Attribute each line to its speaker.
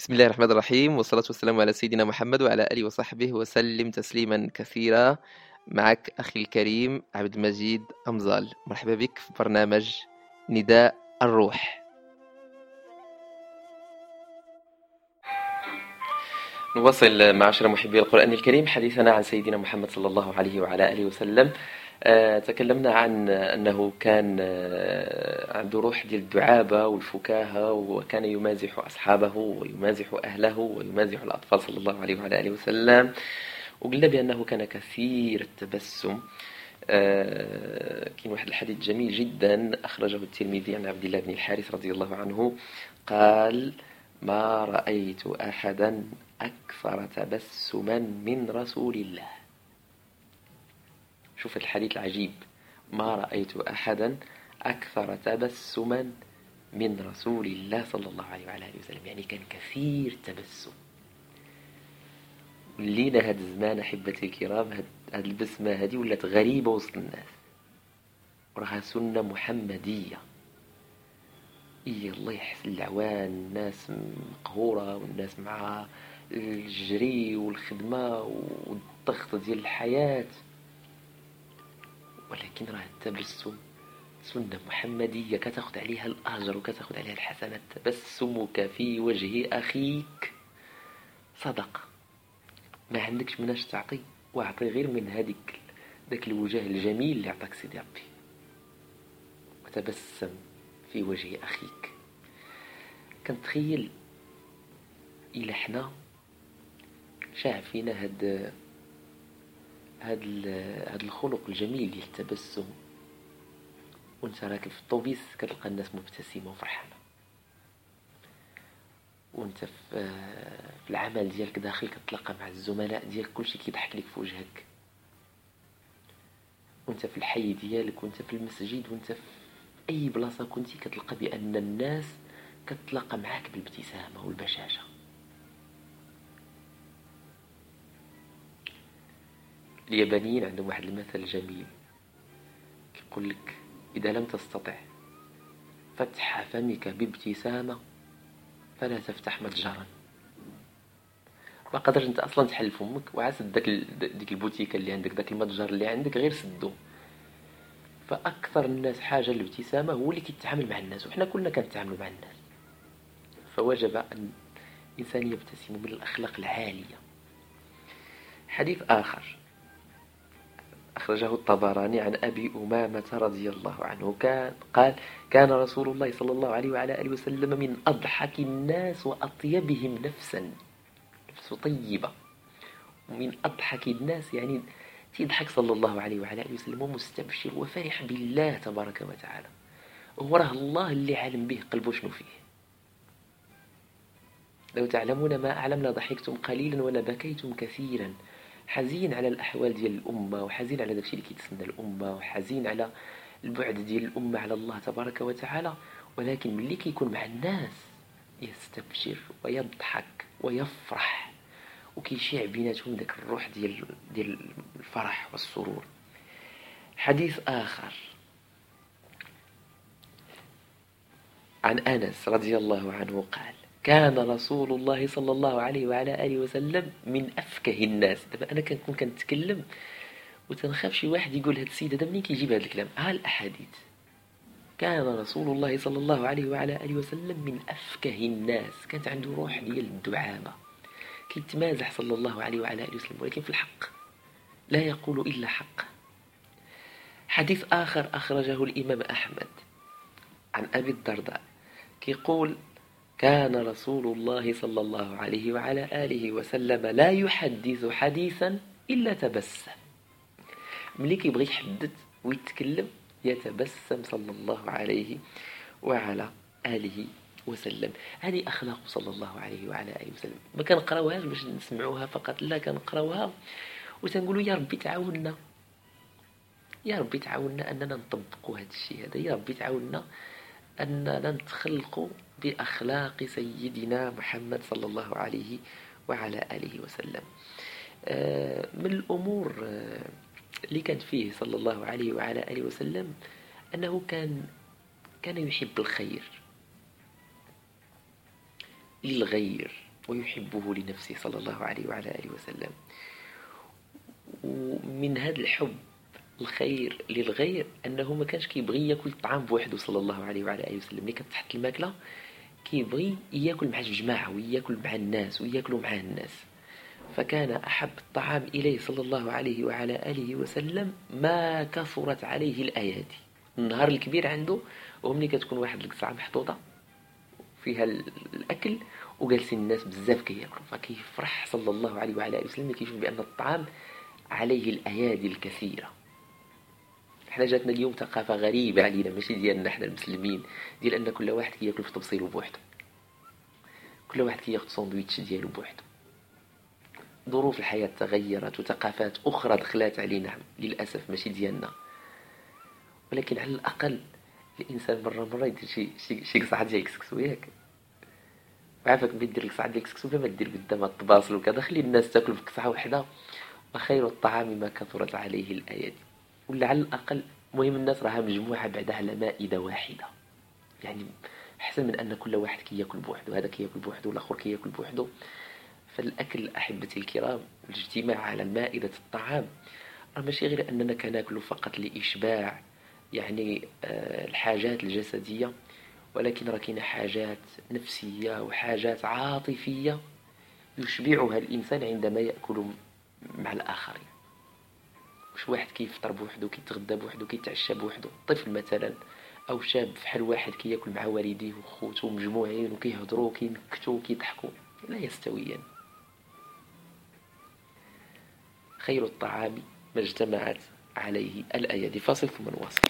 Speaker 1: بسم الله الرحمن الرحيم والصلاة والسلام على سيدنا محمد وعلى آله وصحبه وسلم تسليما كثيرا. معك أخي الكريم عبد المجيد أمزال. مرحبا بك في برنامج نداء الروح. نواصل معاشر محبي القرآن الكريم حديثنا عن سيدنا محمد صلى الله عليه وعلى آله وسلم. تكلمنا عن أنه كان آه، عنده روح ديال الدعابة والفكاهة وكان يمازح أصحابه ويمازح أهله ويمازح الأطفال صلى الله عليه وعلى آله وسلم. وقلنا بأنه كان كثير التبسم. آه، كاين واحد الحديث جميل جدا أخرجه الترمذي عن عبد الله بن الحارث رضي الله عنه. قال ما رأيت أحدا أكثر تبسما من رسول الله. شوف الحديث العجيب. ما رأيت أحدا أكثر تبسما من رسول الله صلى الله عليه وعلى آله وسلم. يعني كان كثير تبسم. ولينا هاد الزمان أحبتي الكرام هاد, البسمة هادي ولات غريبة وسط الناس. وراها سنة محمدية. إيه الله يحسن العوان الناس مقهورة والناس مع الجري والخدمة والضغط ديال الحياة. ولكن راه التبسم سنة محمدية كتاخد عليها الأجر وكتاخد عليها الحسنات. تبسمك في وجه أخيك. صدقة ما عندكش مناش تعطي واعطي غير من هذيك ذاك الوجه الجميل اللي عطاك سيدي ربي. وتبسم في وجه أخيك. كنتخيل إلا حنا شاع فينا هاد هاد الخلق الجميل ديال التبسم وانت راكب في الطوبيس كتلقى الناس مبتسمة وفرحانة. وانت في, العمل ديالك داخل كتلاقى مع الزملاء ديالك كلشي كيضحك لك في وجهك. وانت في الحي ديالك وانت في المسجد وانت في أي بلاصة كنتي كتلقى بأن الناس كتلاقى معاك بالابتسامة والبشاشة. اليابانيين عندهم واحد المثل جميل. كيقول لك إذا لم تستطع فتح فمك بابتسامة فلا تفتح متجرا. ما قدرش أنت أصلا تحل فمك وعسد داك ديك البوتيكة اللي عندك داك المتجر اللي عندك غير سدو. فأكثر الناس حاجة الابتسامه هو اللي كيتعامل مع الناس وحنا كلنا كنتعاملوا مع الناس. فوجب أن الإنسان يبتسم من الاخلاق العالية. حديث آخر. أخرجه الطبراني عن أبي أمامة رضي الله عنه. كان قال كان رسول الله صلى الله عليه وعلى آله وسلم من أضحك الناس وأطيبهم نفسا. نفسه طيبة. ومن أضحك الناس يعني يضحك صلى الله عليه وعلى آله وسلم ومستبشر وفرح بالله تبارك وتعالى. وراه الله اللي عالم به قلبه شنو فيه. لو تعلمون ما أعلم لضحكتم قليلا ولبكيتم كثيرا. حزين على الأحوال ديال الأمة وحزين على داكشي اللي كيتسنى الأمة وحزين على البعد ديال الأمة على الله تبارك وتعالى. ولكن ملي كيكون مع الناس يستبشر ويضحك ويفرح وكيشيع بيناتهم داك الروح ديال ديال الفرح والسرور. حديث آخر. عن أنس رضي الله عنه قال كان رسول الله صلى الله عليه وعلى آله وسلم من أفكه الناس. دابا أنا كنكون كنتكلم وتنخاف شي واحد يقول هاد السيد هذا منين كيجيب هذا الكلام؟ ها الأحاديث. كان رسول الله صلى الله عليه وعلى آله وسلم من أفكه الناس. كانت عنده روح ديال الدعابة كيتمازح صلى الله عليه وعلى آله وسلم ولكن في الحق. لا يقول إلا حق. حديث آخر أخرجه الإمام أحمد عن أبي الدرداء. كيقول كان رسول الله صلى الله عليه وعلى آله وسلم لا يحدث حديثا إلا تبسم. ملي كيبغي يحدث ويتكلم يتبسم صلى الله عليه وعلى آله وسلم. هذه أخلاق صلى الله عليه وعلى آله وسلم. ما كنقراوهاش باش نسمعوها فقط؟ لا كنقراوها وتنقولوا يا ربي تعاوننا. يا ربي تعاوننا أننا نطبقوا هذا الشيء هذا. يا ربي تعاوننا أننا نتخلقوا بأخلاق سيدنا محمد صلى الله عليه وعلى آله وسلم. آه، من الأمور آه، اللي كانت فيه صلى الله عليه وعلى آله وسلم أنه كان كان يحب الخير للغير ويحبه لنفسه صلى الله عليه وعلى آله وسلم. ومن هذا الحب الخير للغير أنه ما كانش كيبغي ياكل الطعام بوحده صلى الله عليه وعلى آله وسلم. ملي كتحط الماكلة كيبغي ياكل مع الجماعة وياكل مع الناس وياكلوا مع الناس. فكان أحب الطعام إليه صلى الله عليه وعلى آله وسلم ما كثرت عليه الايادي النهار الكبير عنده وملي كتكون واحد القصعة محطوطة فيها الأكل وجالسين الناس بزاف كياكلوا فكيفرح صلى الله عليه وعلى آله وسلم كيشوف بأن الطعام عليه الأيادي الكثيرة. حنا جاتنا اليوم ثقافة غريبة علينا ماشي ديالنا حنا المسلمين ديال أن كل واحد كياكل في تبصيله بوحده. كل واحد كياخد ساندويتش ديالو بوحده. ظروف الحياة تغيرت وثقافات أخرى دخلات علينا للأسف ماشي ديالنا. ولكن على الأقل الإنسان مرة مرة يدير شي شي قصعة ديال الكسكسو ياك. عافاك ملي دير القصعة ديال الكسكسو ما دير قدام الطباصل وكذا. خلي الناس تاكل في قصعة وحدة وخير الطعام ما كثرت عليه الأيادي ولا على الأقل مهم الناس راها مجموعة بعدها على مائدة واحدة. يعني أحسن من أن كل واحد كياكل بوحده هذا كياكل بوحده والآخر كياكل بوحده فالأكل أحبتي الكرام الاجتماع على مائدة الطعام. ماشي غير أننا كناكل فقط لإشباع يعني آه، الحاجات الجسدية ولكن راه كاينة حاجات نفسية وحاجات عاطفية يشبعها الإنسان عندما يأكل مع الآخرين. واش واحد كيفطر بوحدو كيتغدى بوحدو كيتعشى بوحدو. طفل مثلا أو شاب فحال واحد كياكل مع والديه وخوتو مجموعين وكيهضروا وكينكتوا وكيضحكوا لا يستويان خير الطعام ما اجتمعت عليه الأيادي. فاصل ثم نواصل